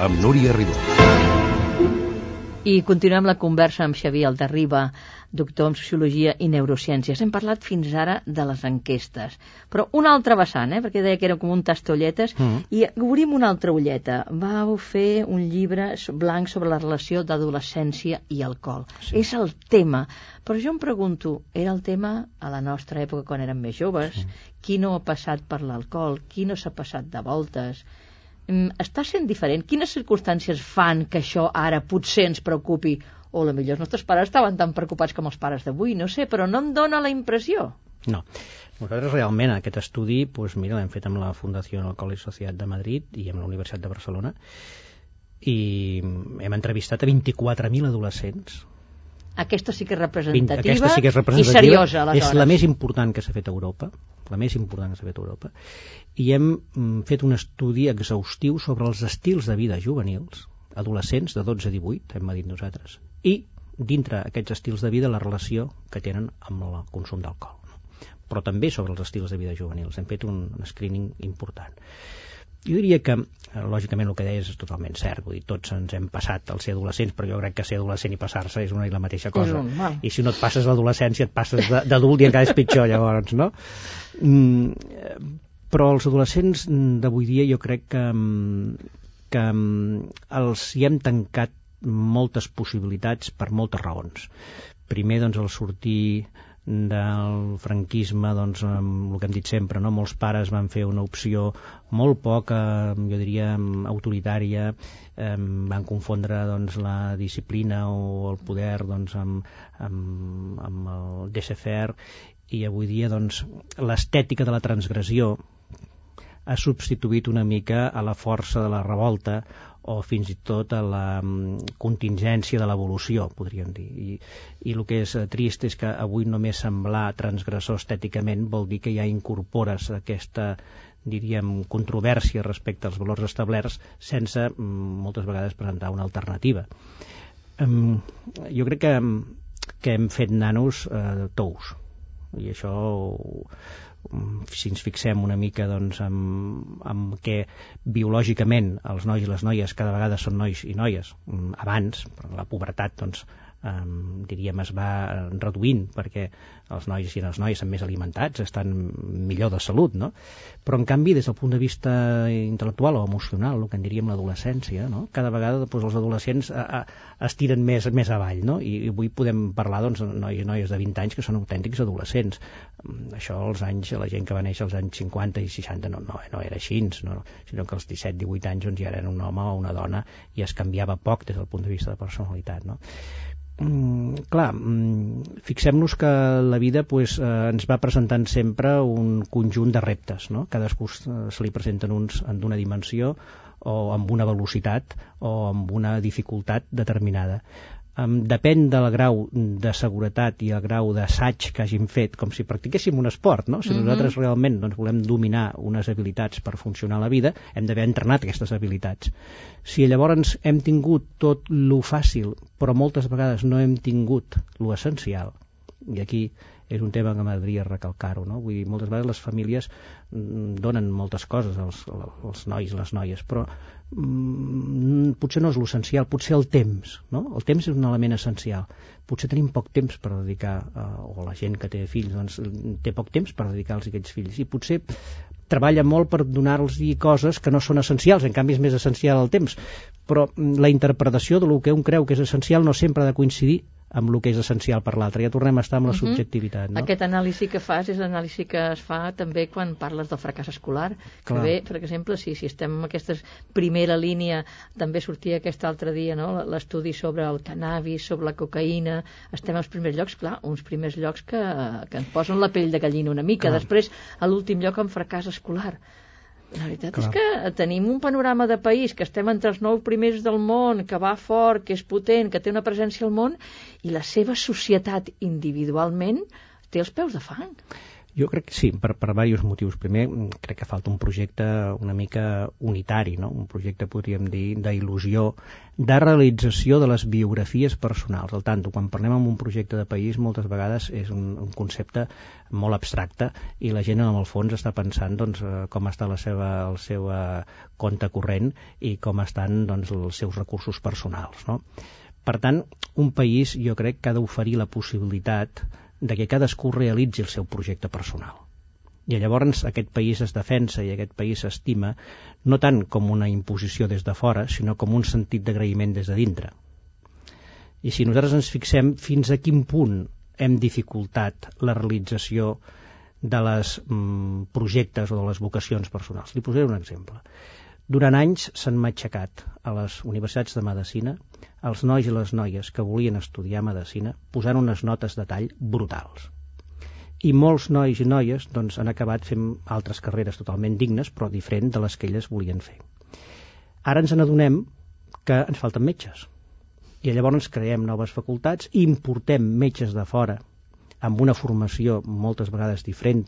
amb Núria Ribó. I continuem la conversa amb Xavier Aldarriba, doctor en Sociologia i Neurociències. Hem parlat fins ara de les enquestes, però una altra vessant, eh? perquè deia que era com un tastolletes, mm. i obrim una altra ulleta. Vau fer un llibre blanc sobre la relació d'adolescència i alcohol. Sí. És el tema. Però jo em pregunto, era el tema a la nostra època quan érem més joves? Sí. Qui no ha passat per l'alcohol? Qui no s'ha passat de voltes? Mm, està sent diferent? Quines circumstàncies fan que això ara potser ens preocupi? O la millor els nostres pares estaven tan preocupats com els pares d'avui, no sé, però no em dóna la impressió. No. Nosaltres realment aquest estudi doncs mira l'hem fet amb la Fundació Alcohol i Societat de Madrid i amb la Universitat de Barcelona i hem entrevistat a 24.000 adolescents aquesta sí que és representativa, aquesta sí que és representativa i seriosa, aleshores. És la més important que s'ha fet a Europa, la més important que s'ha fet a Europa, i hem mm, fet un estudi exhaustiu sobre els estils de vida juvenils, adolescents de 12 a 18, hem dit nosaltres, i dintre aquests estils de vida la relació que tenen amb el consum d'alcohol. Però també sobre els estils de vida juvenils. Hem fet un screening important. Jo diria que, eh, lògicament, el que deies és totalment cert. Vull dir, tots ens hem passat al ser adolescents, però jo crec que ser adolescent i passar-se és una i la mateixa cosa. I si no et passes l'adolescència, et passes d'adult i encara és pitjor, llavors, no? Mm, però els adolescents d'avui dia jo crec que, que els hi hem tancat moltes possibilitats per moltes raons. Primer, doncs, el sortir del franquisme, doncs, el que hem dit sempre, no? molts pares van fer una opció molt poc, eh, jo diria, autoritària, eh, van confondre doncs, la disciplina o el poder doncs, amb, amb, amb el laissez-faire i avui dia doncs, l'estètica de la transgressió ha substituït una mica a la força de la revolta o fins i tot a la mm, contingència de l'evolució, podríem dir. I, I el que és eh, trist és que avui només semblar transgressor estèticament vol dir que ja incorpores aquesta diríem, controvèrsia respecte als valors establerts sense mm, moltes vegades presentar una alternativa. Um, jo crec que, que hem fet nanos eh, tous i això si ens fixem una mica doncs, amb, amb què biològicament els nois i les noies cada vegada són nois i noies mm, abans, la pubertat doncs, um, diríem, es va reduint perquè els nois i les noies estan més alimentats, estan millor de salut, no? Però, en canvi, des del punt de vista intel·lectual o emocional, el que en diríem l'adolescència, no? cada vegada doncs, els adolescents a, a, es tiren més, més avall, no? I, I avui podem parlar, doncs, nois i noies de 20 anys que són autèntics adolescents. Mm, això, als anys, la gent que va néixer als anys 50 i 60 no, no, no era així, no? sinó que als 17-18 anys doncs, ja eren un home o una dona i es canviava poc des del punt de vista de personalitat, no? Mm, clar, mm, fixem-nos que la vida pues, eh, ens va presentant sempre un conjunt de reptes, no? cadascú se li presenten uns en d'una dimensió o amb una velocitat o amb una dificultat determinada um, depèn del grau de seguretat i el grau d'assaig que hagin fet, com si practiquéssim un esport, no? Si mm -hmm. nosaltres realment doncs, volem dominar unes habilitats per funcionar a la vida, hem d'haver entrenat aquestes habilitats. Si llavors hem tingut tot lo fàcil, però moltes vegades no hem tingut lo essencial, i aquí és un tema que m'agradaria recalcar-ho, no? Vull dir, moltes vegades les famílies mm, donen moltes coses als, als nois i les noies, però mm, potser no és l'essencial, potser el temps, no? El temps és un element essencial. Potser tenim poc temps per dedicar, eh, o la gent que té fills, doncs té poc temps per dedicar-los a aquests fills, i potser treballa molt per donar-los coses que no són essencials, en canvi és més essencial el temps, però mm, la interpretació de lo que un creu que és essencial no sempre ha de coincidir amb el que és essencial per l'altre. Ja tornem a estar amb la uh mhm. -huh. subjectivitat. No? Aquest anàlisi que fas és l'anàlisi que es fa també quan parles del fracàs escolar. Que bé, per exemple, si, si estem en aquesta primera línia, també sortia aquest altre dia no? l'estudi sobre el cannabis, sobre la cocaïna, estem als primers llocs, clar, uns primers llocs que, que ens posen la pell de gallina una mica. Clar. Després, a l'últim lloc, en fracàs escolar. La veritat Clar. és que tenim un panorama de país que estem entre els nou primers del món, que va fort, que és potent, que té una presència al món, i la seva societat individualment té els peus de fang. Jo crec que sí, per, per diversos motius. Primer, mm, crec que falta un projecte una mica unitari, no? un projecte, podríem dir, d'il·lusió, de realització de les biografies personals. Al tant, quan parlem amb un projecte de país, moltes vegades és un, un concepte molt abstracte i la gent, en el fons, està pensant doncs, eh, com està la seva, el seu eh, compte corrent i com estan doncs, els seus recursos personals. No? Per tant, un país jo crec que ha d'oferir la possibilitat de que cadascú realitzi el seu projecte personal. I llavors aquest país es defensa i aquest país s'estima no tant com una imposició des de fora, sinó com un sentit d'agraïment des de dintre. I si nosaltres ens fixem fins a quin punt hem dificultat la realització de les mm, projectes o de les vocacions personals. Li posaré un exemple. Durant anys s'han matxacat a les universitats de Medicina els nois i les noies que volien estudiar Medicina posant unes notes de tall brutals. I molts nois i noies doncs, han acabat fent altres carreres totalment dignes, però diferent de les que elles volien fer. Ara ens n'adonem que ens falten metges. I llavors creem noves facultats i importem metges de fora amb una formació moltes vegades diferent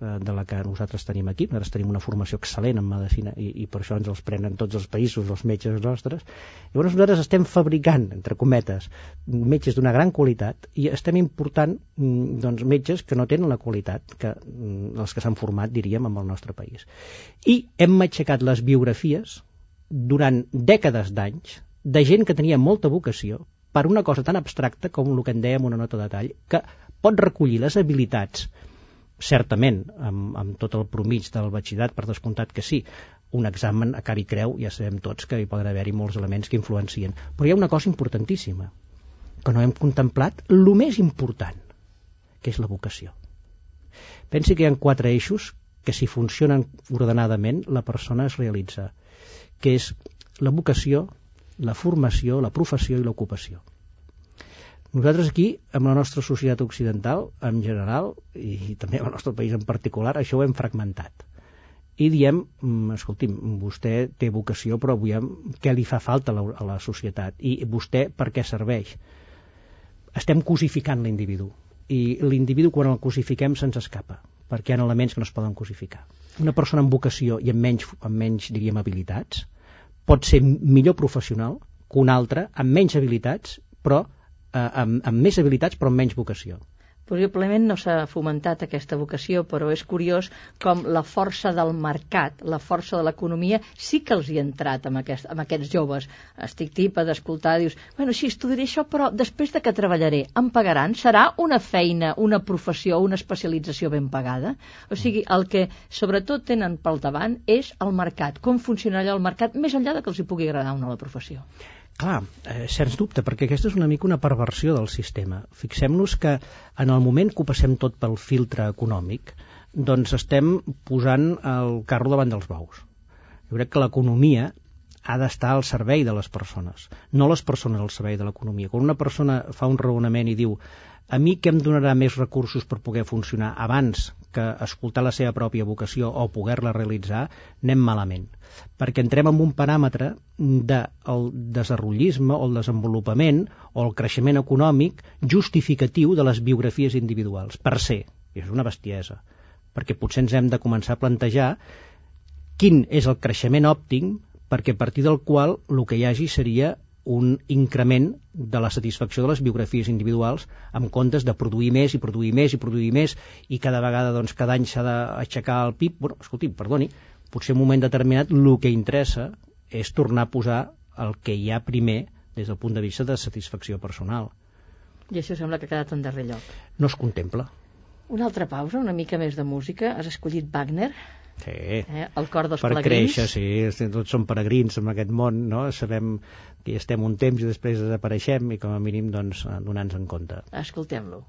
de la que nosaltres tenim aquí. Nosaltres tenim una formació excel·lent en medicina i, i per això ens els prenen tots els països, els metges nostres. Llavors nosaltres estem fabricant, entre cometes, metges d'una gran qualitat i estem important mm, doncs, metges que no tenen la qualitat que mm, els que s'han format, diríem, en el nostre país. I hem aixecat les biografies durant dècades d'anys de gent que tenia molta vocació per una cosa tan abstracta com el que en dèiem una nota de tall, que pot recollir les habilitats certament, amb, amb tot el promig del batxillerat, per descomptat que sí, un examen a car i creu, ja sabem tots que hi poden haver-hi molts elements que influencien. Però hi ha una cosa importantíssima, que no hem contemplat, el més important, que és la vocació. Pensi que hi ha quatre eixos que si funcionen ordenadament la persona es realitza, que és la vocació, la formació, la professió i l'ocupació. Nosaltres aquí, amb la nostra societat occidental, en general, i també el nostre país en particular, això ho hem fragmentat. I diem, mm, escolti'm, vostè té vocació, però avui què li fa falta a la, a la societat? I vostè per què serveix? Estem cosificant l'individu. I l'individu, quan el cosifiquem, se'ns escapa, perquè hi ha elements que no es poden cosificar. Una persona amb vocació i amb menys, amb menys diríem, habilitats pot ser millor professional que un altre amb menys habilitats, però amb, amb més habilitats però amb menys vocació. Possiblement no s'ha fomentat aquesta vocació, però és curiós com la força del mercat, la força de l'economia, sí que els hi ha entrat amb, aquest, amb aquests joves. Estic tipa d'escoltar, dius, bueno, sí, estudiaré això, però després de que treballaré, em pagaran? Serà una feina, una professió, una especialització ben pagada? O sigui, el que sobretot tenen pel davant és el mercat, com funcionarà el mercat, més enllà de que els hi pugui agradar una la professió. Clar, eh, sens dubte, perquè aquesta és una mica una perversió del sistema. Fixem-nos que en el moment que ho passem tot pel filtre econòmic, doncs estem posant el carro davant dels bous. Jo crec que l'economia ha d'estar al servei de les persones, no les persones al servei de l'economia. Quan una persona fa un raonament i diu a mi què em donarà més recursos per poder funcionar abans que escoltar la seva pròpia vocació o poder-la realitzar, anem malament. Perquè entrem en un paràmetre del desenvolupisme o el desenvolupament o el creixement econòmic justificatiu de les biografies individuals, per ser. I és una bestiesa. Perquè potser ens hem de començar a plantejar quin és el creixement òptim perquè a partir del qual el que hi hagi seria un increment de la satisfacció de les biografies individuals en comptes de produir més i produir més i produir més i cada vegada, doncs, cada any s'ha d'aixecar el PIB. Bueno, escolti, perdoni, potser en un moment determinat el que interessa és tornar a posar el que hi ha primer des del punt de vista de satisfacció personal. I això sembla que ha quedat en darrer lloc. No es contempla. Una altra pausa, una mica més de música. Has escollit Wagner? Sí. Eh? El cor dels per pelegrins. créixer, sí. Tots som peregrins en aquest món, no? Sabem que hi estem un temps i després desapareixem i com a mínim doncs, donar-nos en compte. Escoltem-lo.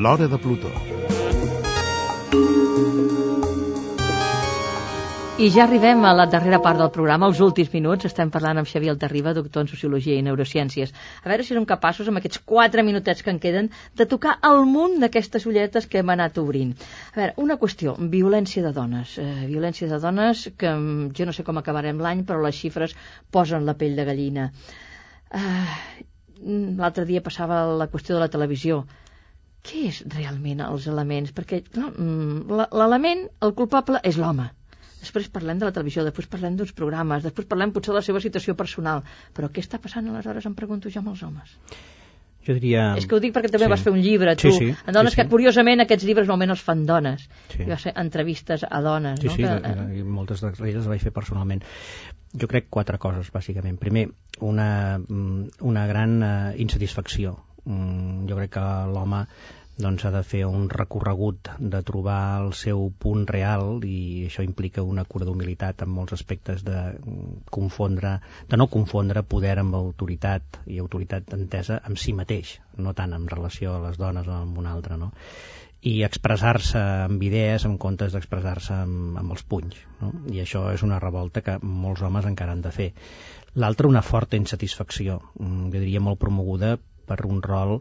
L'Hora de Plutó. I ja arribem a la darrera part del programa, els últims minuts. Estem parlant amb Xavier Altarriba, doctor en Sociologia i Neurociències. A veure si som capaços, amb aquests quatre minutets que en queden, de tocar el munt d'aquestes ulletes que hem anat obrint. A veure, una qüestió, violència de dones. Eh, violència de dones que mm, jo no sé com acabarem l'any, però les xifres posen la pell de gallina. Eh, L'altre dia passava la qüestió de la televisió què és realment els elements? Perquè no, mm, l'element, el culpable, és l'home després parlem de la televisió, després parlem d'uns programes, després parlem potser de la seva situació personal, però què està passant aleshores, em pregunto jo amb els homes? Jo diria... És que ho dic perquè també sí. vas fer un llibre, tu, sí, sí, en dones sí, sí. que curiosament aquests llibres normalment els fan dones. Sí. Va ser entrevistes a dones, Sí, no? sí, que, i moltes d'elles les vaig fer personalment. Jo crec quatre coses, bàsicament. Primer, una, mm, una gran uh, insatisfacció. Mm, jo crec que l'home doncs ha de fer un recorregut de trobar el seu punt real i això implica una cura d'humilitat en molts aspectes de confondre, de no confondre poder amb autoritat i autoritat entesa amb si mateix, no tant en relació a les dones o amb una altra, no? i expressar-se amb idees en comptes d'expressar-se amb, amb els punys. No? I això és una revolta que molts homes encara han de fer. L'altra, una forta insatisfacció, mm, jo diria molt promoguda per un rol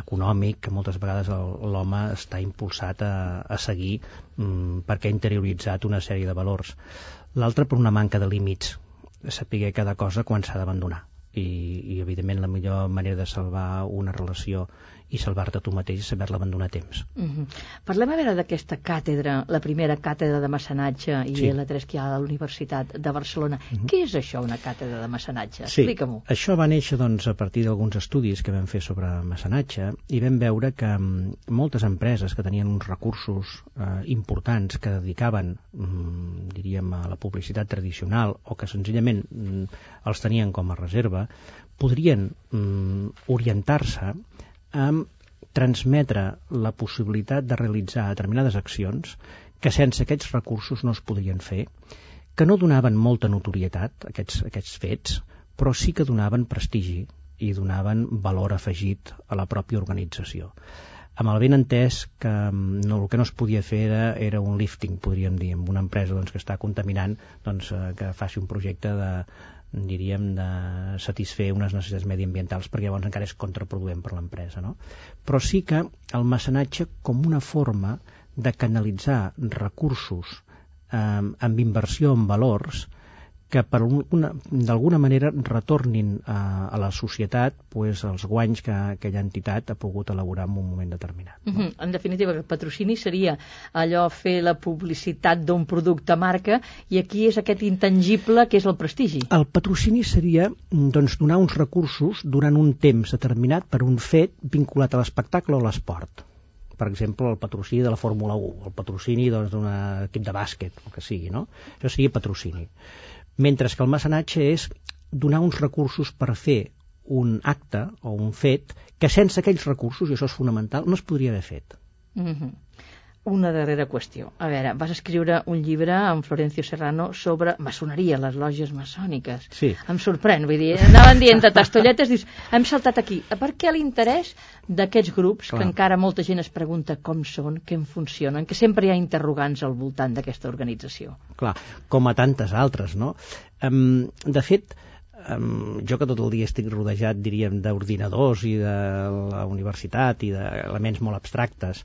econòmic que moltes vegades l'home està impulsat a, a seguir mm, perquè ha interioritzat una sèrie de valors. L'altre per una manca de límits, saber cada cosa quan s'ha d'abandonar. I, I, evidentment, la millor manera de salvar una relació i salvar-te tu mateix és saber-la abandonar a temps. Uh -huh. Parlem a veure d'aquesta càtedra, la primera càtedra de mecenatge i Sí. L3 que hi ha a la Universitat de Barcelona. Uh -huh. Què és això, una càtedra de mecenatge? Sí, Explica-m'ho. això va néixer doncs, a partir d'alguns estudis que vam fer sobre mecenatge i vam veure que mm, moltes empreses que tenien uns recursos eh, importants que dedicaven, mm, diríem, a la publicitat tradicional o que senzillament mm, els tenien com a reserva, podrien mm, orientar-se a transmetre la possibilitat de realitzar determinades accions que sense aquests recursos no es podrien fer, que no donaven molta notorietat, aquests, aquests fets, però sí que donaven prestigi i donaven valor afegit a la pròpia organització. Amb el ben entès que mm, no, el que no es podia fer era, era un lifting, podríem dir, amb una empresa doncs, que està contaminant doncs, eh, que faci un projecte de, diríem, de satisfer unes necessitats mediambientals perquè llavors encara és contraproduent per l'empresa. No? Però sí que el mecenatge com una forma de canalitzar recursos eh, amb inversió en valors que per un- una- d'alguna manera retornin a, a la societat pues, els guanys que aquella entitat ha pogut elaborar en un moment determinat. Uh -huh. En definitiva, el patrocini seria allò fer la publicitat d'un producte marca i aquí és aquest intangible que és el prestigi. El patrocini seria mm, doncs, donar uns recursos durant un temps determinat per un fet vinculat a l'espectacle o l'esport. Per exemple, el patrocini de la Fórmula 1, el patrocini doncs, d'un equip de bàsquet, el que sigui, no? Això seria patrocini. Mentre que el mecenatge és donar uns recursos per fer un acte o un fet que sense aquells recursos, i això és fonamental, no es podria haver fet. Uh -huh. Una darrera qüestió. A veure, vas escriure un llibre amb Florencio Serrano sobre maçoneria, les lògies maçòniques. Sí. Em sorprèn, vull dir, anaven dient a tastolletes, dius, hem saltat aquí. Per què l'interès d'aquests grups, Clar. que encara molta gent es pregunta com són, què en funcionen, que sempre hi ha interrogants al voltant d'aquesta organització? clar, com a tantes altres, no? Um, de fet, um, jo que tot el dia estic rodejat, diríem, d'ordinadors i de la universitat i d'elements molt abstractes,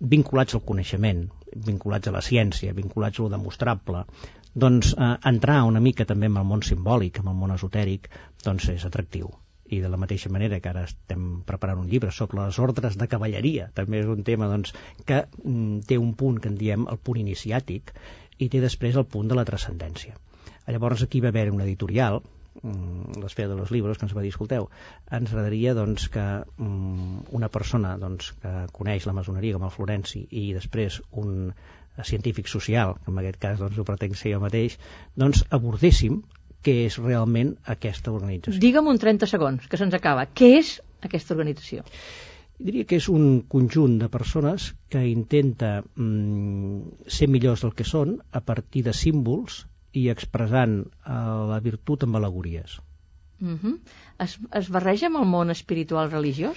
vinculats al coneixement, vinculats a la ciència, vinculats a lo demostrable, doncs eh, entrar una mica també en el món simbòlic, en el món esotèric, doncs és atractiu i de la mateixa manera que ara estem preparant un llibre sobre les ordres de cavalleria, també és un tema doncs, que mm, té un punt que en diem el punt iniciàtic i té després el punt de la transcendència. Llavors aquí va haver una editorial, mm, l'Esfera de los Libros, que ens va dir, escolteu, ens agradaria doncs, que mm, una persona doncs, que coneix la masoneria com el Florenci i després un científic social, que en aquest cas doncs, ho pretenc ser jo mateix, doncs abordéssim què és realment aquesta organització. Digue'm un 30 segons, que se'ns acaba. Què és aquesta organització? Diria que és un conjunt de persones que intenta mm, ser millors del que són a partir de símbols i expressant eh, la virtut amb alegories. Uh -huh. es, es barreja amb el món espiritual religiós?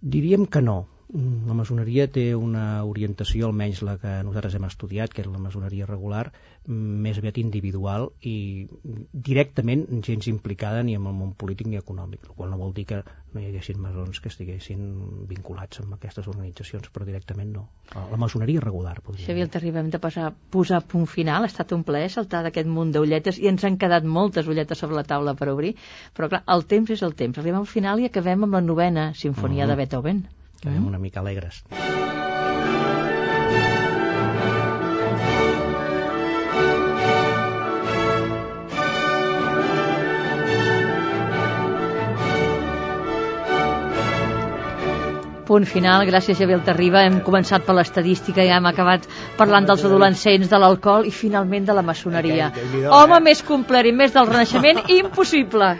Diríem que no. La maçoneria té una orientació, almenys la que nosaltres hem estudiat, que és la maçoneria regular, més aviat individual i directament gens implicada ni amb el món polític ni econòmic, el qual no vol dir que no hi haguessin maçons que estiguessin vinculats amb aquestes organitzacions, però directament no. La maçoneria regular, podria Xavier, t'arribem de passar, posar punt final, ha estat un plaer saltar d'aquest munt d'ulletes i ens han quedat moltes ulletes sobre la taula per obrir, però clar, el temps és el temps. Arribem al final i acabem amb la novena sinfonia mm -hmm. de Beethoven quedem una mica alegres. punt final, gràcies Javier Terriba hem començat per l'estadística i hem acabat parlant dels adolescents, de l'alcohol i finalment de la maçoneria home eh? més complet i més del renaixement impossible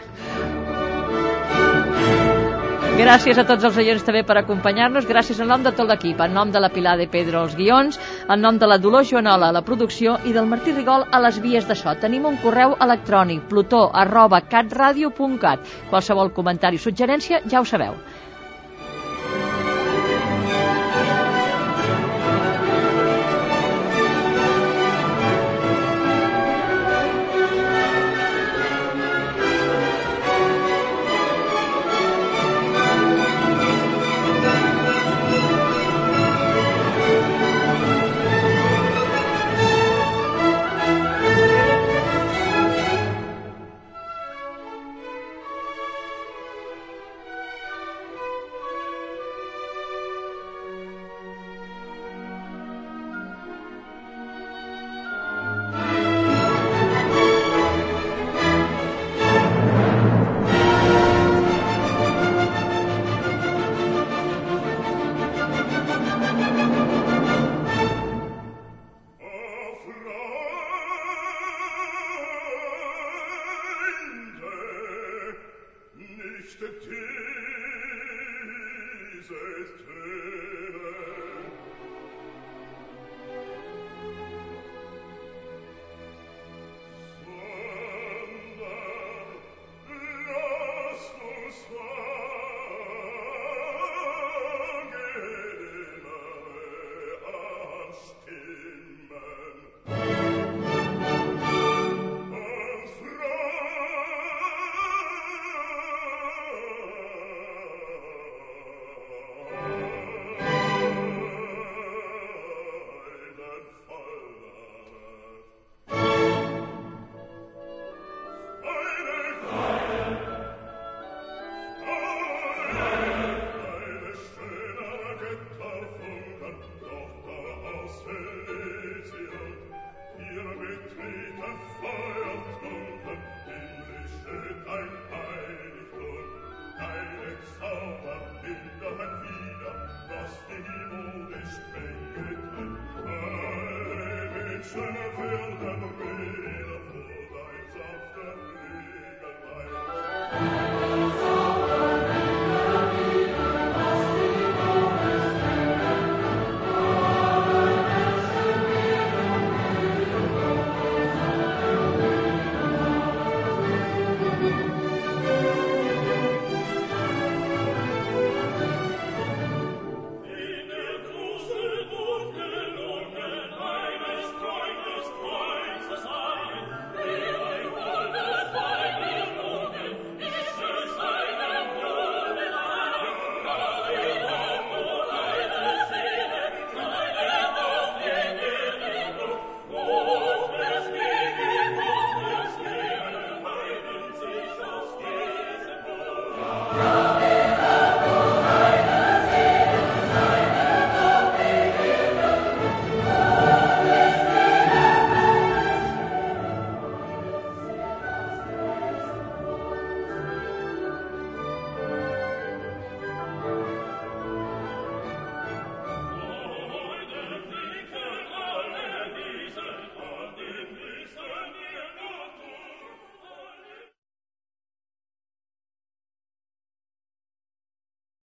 Gràcies a tots els oients també per acompanyar-nos. Gràcies en nom de tot l'equip, en nom de la Pilar de Pedro als guions, en nom de la Dolors Joanola a la producció i del Martí Rigol a les vies de so. Tenim un correu electrònic plutó arroba catradio.cat. Qualsevol comentari o suggerència ja ho sabeu.